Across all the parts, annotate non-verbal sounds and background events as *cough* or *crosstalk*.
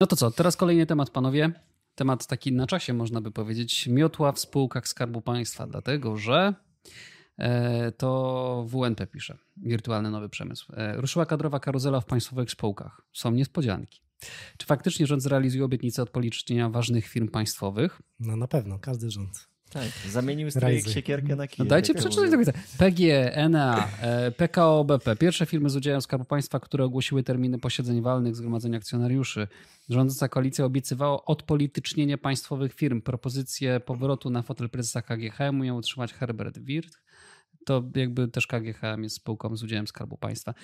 No to co, teraz kolejny temat, panowie. Temat taki na czasie, można by powiedzieć. Miotła w spółkach Skarbu Państwa, dlatego że e, to WNP pisze, wirtualny nowy przemysł. E, ruszyła kadrowa karuzela w państwowych spółkach. Są niespodzianki. Czy faktycznie rząd zrealizuje obietnicę odpolicznienia ważnych firm państwowych? No na pewno, każdy rząd. Tak, zamienił strój siekierkę na kij. No dajcie przeczytać do końca. PG, ENA, e, PKO BP, pierwsze firmy z udziałem Skarbu Państwa, które ogłosiły terminy posiedzeń walnych Zgromadzenia Akcjonariuszy. Rządząca koalicja obiecywała odpolitycznienie państwowych firm. Propozycję powrotu na fotel prezesa KGHM miał utrzymać Herbert Wirth to jakby też KGHM jest spółką z udziałem Skarbu Państwa.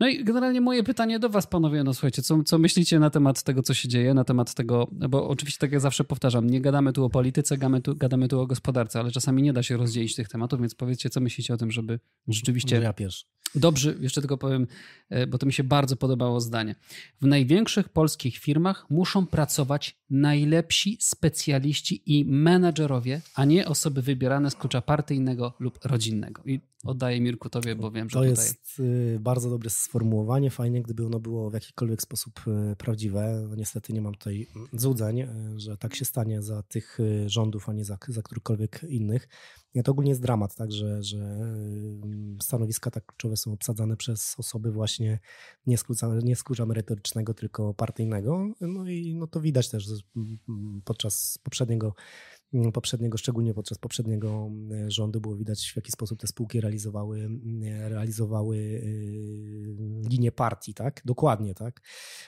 No i generalnie moje pytanie do was, panowie, no słuchajcie, co, co myślicie na temat tego, co się dzieje, na temat tego, bo oczywiście tak jak zawsze powtarzam, nie gadamy tu o polityce, gadamy tu, gadamy tu o gospodarce, ale czasami nie da się rozdzielić tych tematów, więc powiedzcie, co myślicie o tym, żeby rzeczywiście... Ja pierwszy. Dobrze, jeszcze tylko powiem, e, bo to mi się bardzo podobało zdanie. W największych polskich firmach muszą pracować najlepsi specjaliści i menedżerowie, a nie osoby wybierane z klucza partyjnego lub rodzinnego. I oddaję Mirku tobie, bo wiem, że to tutaj... jest y, bardzo dobre sformułowanie. Fajnie, gdyby ono było w jakikolwiek sposób y, prawdziwe. No, niestety nie mam tutaj złudzeń, y, że tak się stanie za tych rządów, a nie za, za którychkolwiek innych. To ogólnie jest dramat, tak, że, że stanowiska tak kluczowe są obsadzane przez osoby właśnie nie z klucza, nie z klucza merytorycznego, tylko partyjnego. No i no to widać też podczas poprzedniego poprzedniego, szczególnie podczas poprzedniego mm, rządu było widać w jaki sposób te spółki realizowały, mm, realizowały y, linię partii, tak? Dokładnie, tak?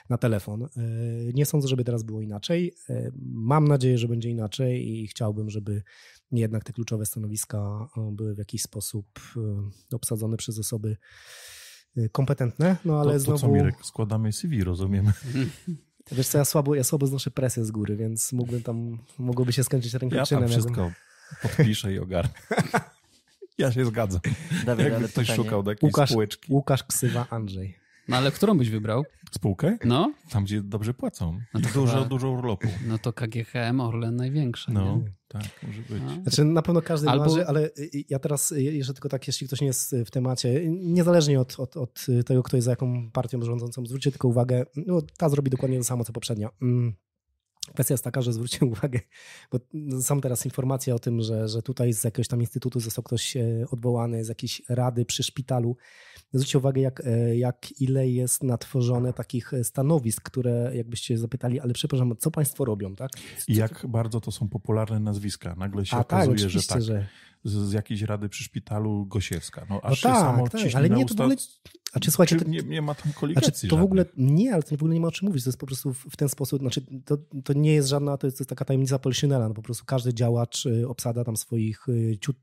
Na telefon. Y, nie sądzę, żeby teraz było inaczej. Y, mam nadzieję, że będzie inaczej i chciałbym, żeby jednak te kluczowe stanowiska były w jakiś sposób obsadzone przez osoby kompetentne, no ale to, to znowu... co Mirek, składamy CV, rozumiemy. *laughs* Wiesz co, ja słabo, ja słabo znoszę presję z góry, więc mógłbym tam, mogłoby się skończyć rękoczynem. Ja tam wszystko jakbym... podpiszę i ogarnę. *laughs* Ja się zgadzam. Dawid, Jakby ktoś pytanie. szukał do jakiejś Łukasz, spółeczki. Łukasz Ksywa Andrzej. No ale którą byś wybrał? Spółkę? No. Tam, gdzie dobrze płacą. No dużo, chyba, dużo urlopu. No to KGHM, Orlen największe. No, nie? tak, może być. No. Znaczy na pewno każdy Albo... marzy, ale ja teraz jeszcze tylko tak, jeśli ktoś nie jest w temacie, niezależnie od, od, od tego, kto jest za jaką partią rządzącą, zwróćcie tylko uwagę, no ta zrobi dokładnie to samo, co poprzednia. Mm. Kwestia jest taka, że zwróćcie *laughs* uwagę, bo są teraz informacje o tym, że, że tutaj z jakiegoś tam instytutu został ktoś e, odwołany, z jakiejś rady przy szpitalu. Zwróćcie uwagę, jak, e, jak ile jest natworzone takich e, stanowisk, które jakbyście zapytali, ale przepraszam, co państwo robią, tak? I jak bardzo to są popularne nazwiska. Nagle się A, tak, okazuje, tak, że tak. Że z, z jakiejś rady przy szpitalu Gosiewska. No, aż no tak, samo tak, ale nie, to w ogóle... A czy słuchajcie, to, nie, nie ma tam koligacji znaczy, To w ogóle nie, ale to w ogóle nie ma o czym mówić. To jest po prostu w ten sposób, znaczy to, to nie jest żadna, to jest, to jest taka tajemnica Poliszynela. No po prostu każdy działacz y, obsada tam swoich, y, ciut,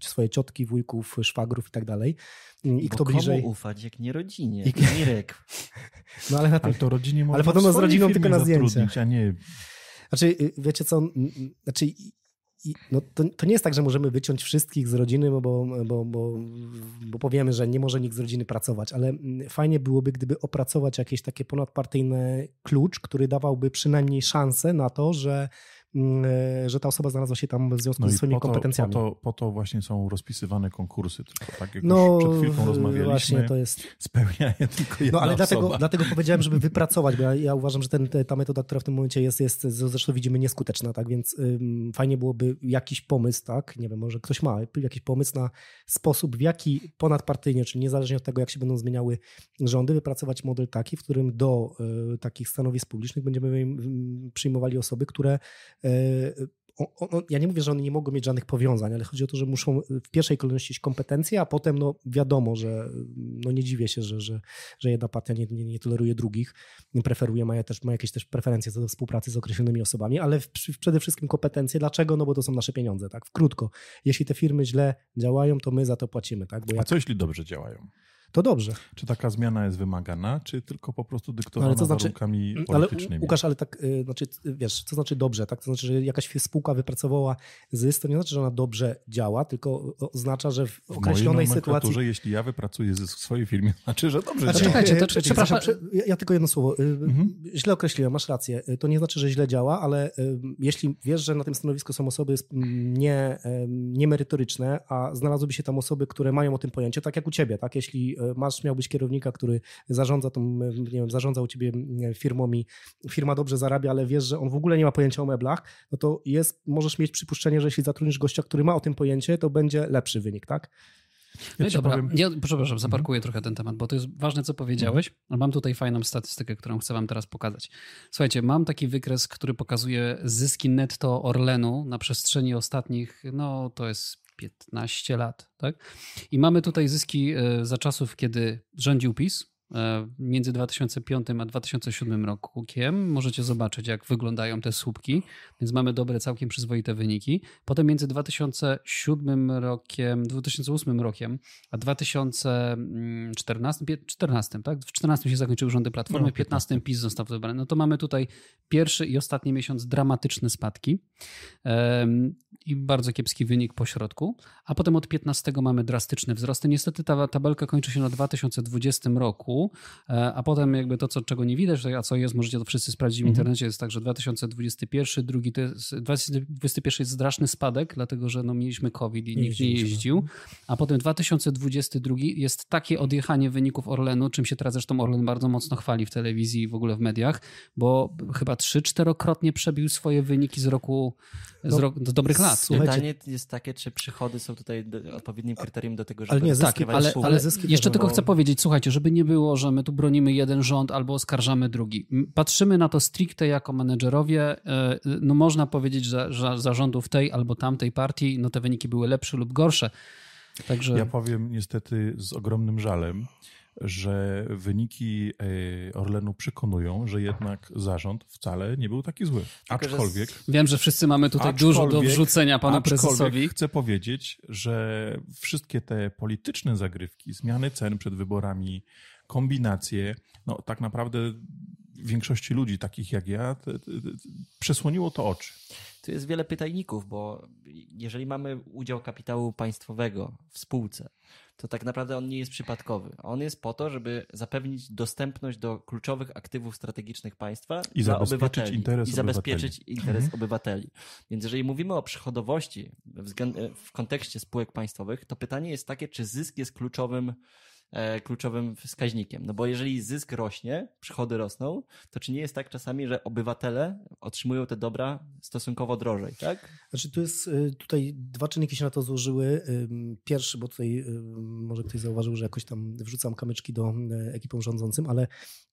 swoje ciotki, wujków, szwagrów i tak dalej. I Bo kto bliżej. Ufać, jak nie rodzinie? I... Mirek. *laughs* No ale, na tym... ale to rodzinie Ale podobno z rodziną tylko na zdjęciach. a nie... Znaczy, y, wiecie co, znaczy i no to, to, nie jest tak, że możemy wyciąć wszystkich z rodziny, bo, bo, bo, bo, powiemy, że nie może nikt z rodziny pracować, ale fajnie byłoby, gdyby opracować jakieś takie ponadpartyjne klucz, który dawałby przynajmniej szansę na to, że Mm, że ta osoba znalazła się tam w związku no ze swoimi po to, kompetencjami. Po to, po to właśnie są rozpisywane konkursy, tylko tak jak no, już przed chwilką rozmawialiśmy, właśnie to jest... spełnia je tylko jedna No ale dlatego, dlatego powiedziałem, żeby *laughs* wypracować, bo ja, ja uważam, że ten, ta metoda, która w tym momencie jest, jest zresztą widzimy nieskuteczna, tak, więc ym, fajnie byłoby jakiś pomysł, tak, nie wiem, może ktoś ma jakiś pomysł na sposób, w jaki ponadpartyjnie, czyli niezależnie od tego, jak się będą zmieniały rządy, wypracować model taki, w którym do y, takich stanowisk publicznych będziemy y, przyjmowali osoby, które ja nie mówię, że one nie mogą mieć żadnych powiązań, ale chodzi o to, że muszą w pierwszej kolejności mieć kompetencje, a potem no wiadomo, że no nie dziwię się, że, że, że jedna partia nie, nie, nie toleruje drugich, nie preferuje, ma, też, ma jakieś też preferencje co do współpracy z określonymi osobami, ale w, przede wszystkim kompetencje. Dlaczego? No bo to są nasze pieniądze, tak? W krótko. Jeśli te firmy źle działają, to my za to płacimy, tak? Bo jak... A co jeśli dobrze działają? To dobrze. Czy taka zmiana jest wymagana, czy tylko po prostu dyktowana ale to znaczy, warunkami politycznymi? Ale Łukasz, ale tak, y, znaczy, wiesz, co znaczy dobrze, tak? To znaczy, że jakaś spółka wypracowała zysk, to nie znaczy, że ona dobrze działa, tylko oznacza, że w określonej w sytuacji... jeśli ja wypracuję zysk w swojej firmie, znaczy, że dobrze znaczy, działa. Czekajcie, to, przepraszam, ja, ja, tylko jedno słowo. Y, mhm. Źle określiłem, masz rację. Y, to nie znaczy, że źle działa, ale jeśli wiesz, że na tym stanowisku są osoby nie, niemerytoryczne, a znalazłyby się tam osoby, które mają o tym pojęcie, tak jak u ciebie, tak? Jeśli masz, miałbyś kierownika, który zarządza tą, nie wiem, zarządza u ciebie firmą i firma dobrze zarabia, ale wiesz, że on w ogóle nie ma pojęcia o meblach, no to jest, możesz mieć przypuszczenie, że jeśli zatrudnisz gościa, który ma o tym pojęcie, to będzie lepszy wynik, tak? No i dobra, powiem... ja, przepraszam, zaparkuję mhm. trochę ten temat, bo to jest ważne, co powiedziałeś, mhm. ale mam tutaj fajną statystykę, którą chcę wam teraz pokazać. Słuchajcie, mam taki wykres, który pokazuje zyski netto Orlenu na przestrzeni ostatnich, no to jest 15 lat, tak? I mamy tutaj zyski e, za czasów, kiedy rządził PiS, między 2005 a 2007 rokiem. Możecie zobaczyć, jak wyglądają te słupki, więc mamy dobre, całkiem przyzwoite wyniki. Potem między 2007 rokiem, 2008 rokiem, a 2014, 14, tak? W 14 się zakończyły rządy Platformy, w 15 PiS został wybrany. No to mamy tutaj pierwszy i ostatni miesiąc dramatyczne spadki i bardzo kiepski wynik po środku, a potem od 15 mamy drastyczne wzrosty. Niestety ta tabelka kończy się na 2020 roku, E, a potem jakby to, co, czego nie widać, a co jest, możecie to wszyscy sprawdzić w mhm. internecie, jest tak, że 2021, drugi to jest, 2021 jest straszny spadek, dlatego że no, mieliśmy COVID i nikt nie jeździł, a potem 2022 jest takie odjechanie wyników Orlenu, czym się teraz zresztą Orlen bardzo mocno chwali w telewizji i w ogóle w mediach, bo chyba trzy, czterokrotnie przebił swoje wyniki z roku, z, no, z dobrych lat. Pytanie jest takie, czy przychody są tutaj odpowiednim kryterium do tego, żeby ale nie, zyski, tak, ale, ale jeszcze tylko chcę powiedzieć, słuchajcie, żeby nie było, że my tu bronimy jeden rząd albo oskarżamy drugi. Patrzymy na to stricte jako menedżerowie. E, no można powiedzieć, że, że zarządów tej albo tamtej partii no te wyniki były lepsze lub gorsze. Także... Ja powiem niestety z ogromnym żalem, że wyniki e, Orlenu przekonują, że jednak zarząd wcale nie był taki zły. Aczkolwiek. Wiem, że wszyscy mamy tutaj dużo do wrzucenia panu prezesowi. Chcę powiedzieć, że wszystkie te polityczne zagrywki, zmiany cen przed wyborami, kombinacje, no tak naprawdę większości ludzi, takich jak ja, te, te, te, przesłoniło to oczy. Tu jest wiele pytajników, bo jeżeli mamy udział kapitału państwowego w spółce, to tak naprawdę on nie jest przypadkowy. On jest po to, żeby zapewnić dostępność do kluczowych aktywów strategicznych państwa i dla obywateli. Interes I zabezpieczyć obywateli. interes mhm. obywateli. Więc jeżeli mówimy o przychodowości w, w kontekście spółek państwowych, to pytanie jest takie, czy zysk jest kluczowym kluczowym wskaźnikiem. No bo jeżeli zysk rośnie, przychody rosną, to czy nie jest tak czasami, że obywatele otrzymują te dobra stosunkowo drożej, tak? Znaczy tu jest, y, tutaj dwa czynniki się na to złożyły. Pierwszy, bo tutaj może ktoś zauważył, że jakoś tam wrzucam kamyczki do e, ekipom rządzącym, ale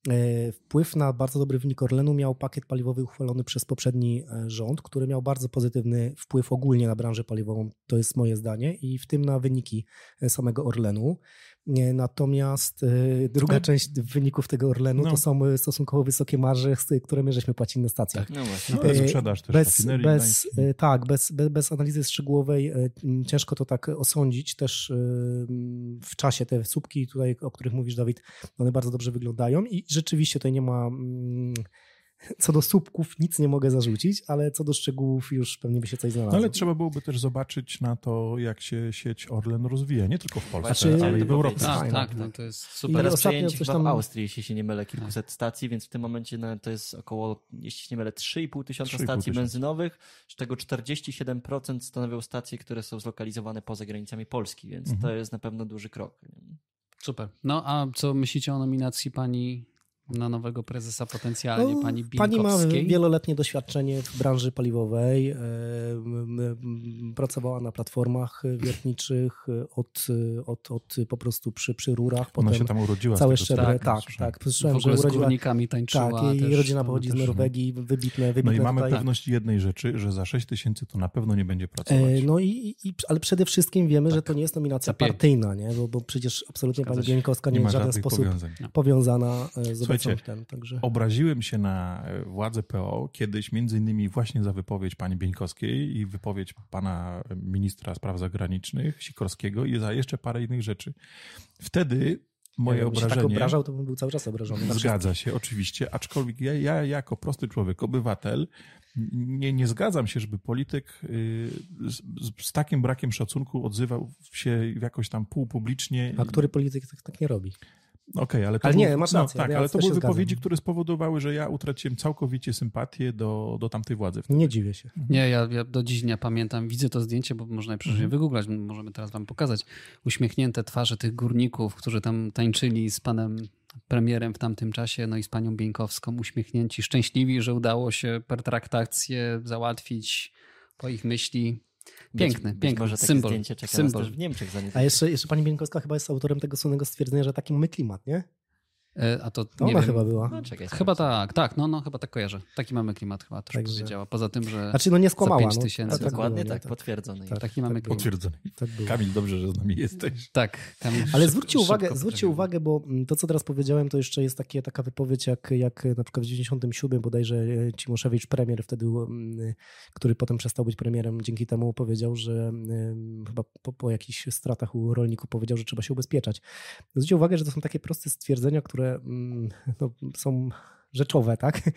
e, wpływ na bardzo dobry wynik Orlenu miał pakiet paliwowy uchwalony przez poprzedni rząd, który miał bardzo pozytywny wpływ ogólnie na branżę paliwową, to jest moje zdanie, i w tym na wyniki samego Orlenu. Natomiast y, druga no. część wyników tego Orlenu no. to są y, stosunkowo wysokie marże, które my żeśmy płacili na stacjach. Tak, no właśnie. No, y, sprzedaż też bez, bez, Tak, bez, bez, bez analizy szczegółowej ciężko to tak osądzić. Też w czasie te słupki tutaj, o których mówisz Dawid, one bardzo dobrze wyglądają i rzeczywiście tutaj nie ma mm, co do słupków nic nie mogę zarzucić, ale co do szczegółów już pewnie by się coś znalazło. No ale trzeba byłoby też zobaczyć na to, jak się sieć Orlen rozwija, nie tylko w Polsce, znaczy, ale i w Europie. Tak, tak, no to jest super. Teraz przejęcie tam... w Austrii, jeśli się nie mylę, kilkuset tak. stacji, więc w tym momencie no, to jest około, jeśli się nie mylę, 3,5 tysiąca stacji benzynowych, z czego 47% stanowią stacje, które są zlokalizowane poza granicami Polski, więc mhm. to jest na pewno duży krok. Super. No a co myślicie o nominacji pani na nowego prezesa potencjalnie, no, pani Binkowskiej. Pani ma wieloletnie doświadczenie w branży paliwowej. E, pracowała na platformach wiertniczych od, od, od po prostu przy, przy rurach. Ona się tam urodziła. Całe szczeble, tak, tak. tak. Słyszałem, że urodziła, z górnikami tańczyła. Tak, jej rodzina pochodzi z Norwegii, wybitne, wybitne No i mamy tutaj. pewność jednej rzeczy, że za 6 tysięcy to na pewno nie będzie pracować. E, no i, i ale przede wszystkim wiemy, tak. że to nie jest nominacja partyjna, nie? Bo, bo przecież absolutnie pani Bieńkowska nie, nie w żaden sposób powiązań. powiązana e, z Słuchajcie, ten, także... obraziłem się na e, władze PO kiedyś między innymi właśnie za wypowiedź pani Bieńkowskiej i wypowiedź pana ministra spraw zagranicznych Sikorskiego i za jeszcze parę innych rzeczy. Wtedy moje ja, obrażenie... Się tak obrażał, to bym był cały czas obrażony. Zgadza się, oczywiście, aczkolwiek ja, ja jako prosty człowiek, obywatel, nie, nie zgadzam się, żeby polityk y, z, z, takim brakiem szacunku odzywał się jakoś tam półpublicznie. A który polityk tak, tak nie robi? Okej, ale to Ale był- nie, masz rację, tak, ja ale to były się zgadzam. wypowiedzi, które spowodowały, że ja utraciłem całkowicie sympatię do, do tamtej władzy. Nie dziwię się. Nie, ja, ja do dziś nie pamiętam. Widzę to zdjęcie, bo można je przecież Mhm. wygooglać. Możemy teraz wam pokazać. Uśmiechnięte twarze tych górników, którzy tam tańczyli z panem premierem w tamtym czasie, no i z panią Bieńkowską, uśmiechnięci, szczęśliwi, że udało się pertraktację załatwić po ich myśli. Piękny, być, piękny. Być może takie symbol. zdjęcie czeka symbol. też w Niemczech za A jeszcze, jeszcze pani Bieńkowska chyba jest autorem tego słynnego stwierdzenia, że taki mamy klimat, nie? E, A to, nie ona wiem. chyba była. No, czekaj, Chyba tak, tak, no, no chyba tak kojarzę. Taki mamy klimat chyba też Także- powiedziała. Poza tym, że Znaczy, no nie skłamała. pięć no, tysięcy. tak Dokładnie nie? tak, potwierdzone. Tak. taki mamy tak klimat. Potwierdzone. Tak. Kamil, dobrze, że z nami jesteś. Tak, Kamil, Ale zwróćcie uwagę, zwróćcie uwagę, bo mm, to, co teraz powiedziałem, to jeszcze jest takie, taka wypowiedź, jak, jak na przykład w 97 bodajże e, Cimoszewicz, premier wtedy, mm, który potem przestał być premierem, dzięki temu powiedział, że chyba po, po jakichś stratach u rolników powiedział, że trzeba się ubezpieczać. Zwróćcie uwagę, że to są takie proste stwierdzenia, które mm, *laughs* no, są rzeczowe, tak? *laughs*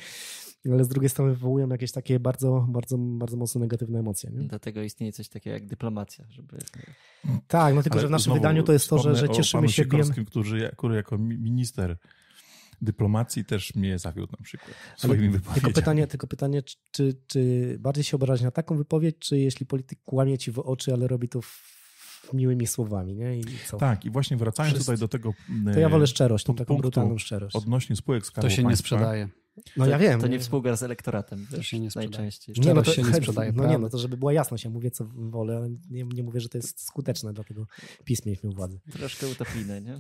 Ale z drugiej strony wywołują jakieś takie bardzo, bardzo, bardzo mocno negatywne emocje. Nie? Dlatego istnieje coś takiego jak dyplomacja, żeby Tak, no tylko, Ale że w naszym wydaniu to jest to, że, że o cieszymy panu się. Sikorskim, który, który jako mi- minister dyplomacji też mnie zawiódł na przykład swoimi Ale wypowiedziami. Tylko pytanie, tylko pytanie czy, czy, czy bardziej się obrażać na taką wypowiedź, czy jeśli polityk kłamie ci w oczy, ale robi to w, miłymi słowami, nie? I co? Tak, i właśnie wracając Wszyscy. tutaj do tego To ja wolę szczerość, tą taką brutalną szczerość. odnośnie spółek Skarbu To się nie sprzedaje. No ja wiem. to nie współgra z elektoratem, wiesz, się nie sprzedaje. najczęściej. Nie, no to, się nie sprzedaje, No nie, no to żeby była jasność, ja mówię co wolę, ale nie, nie mówię, że to jest skuteczne, dlatego PiS mieliśmy u władzy. Troszkę utopijne, nie?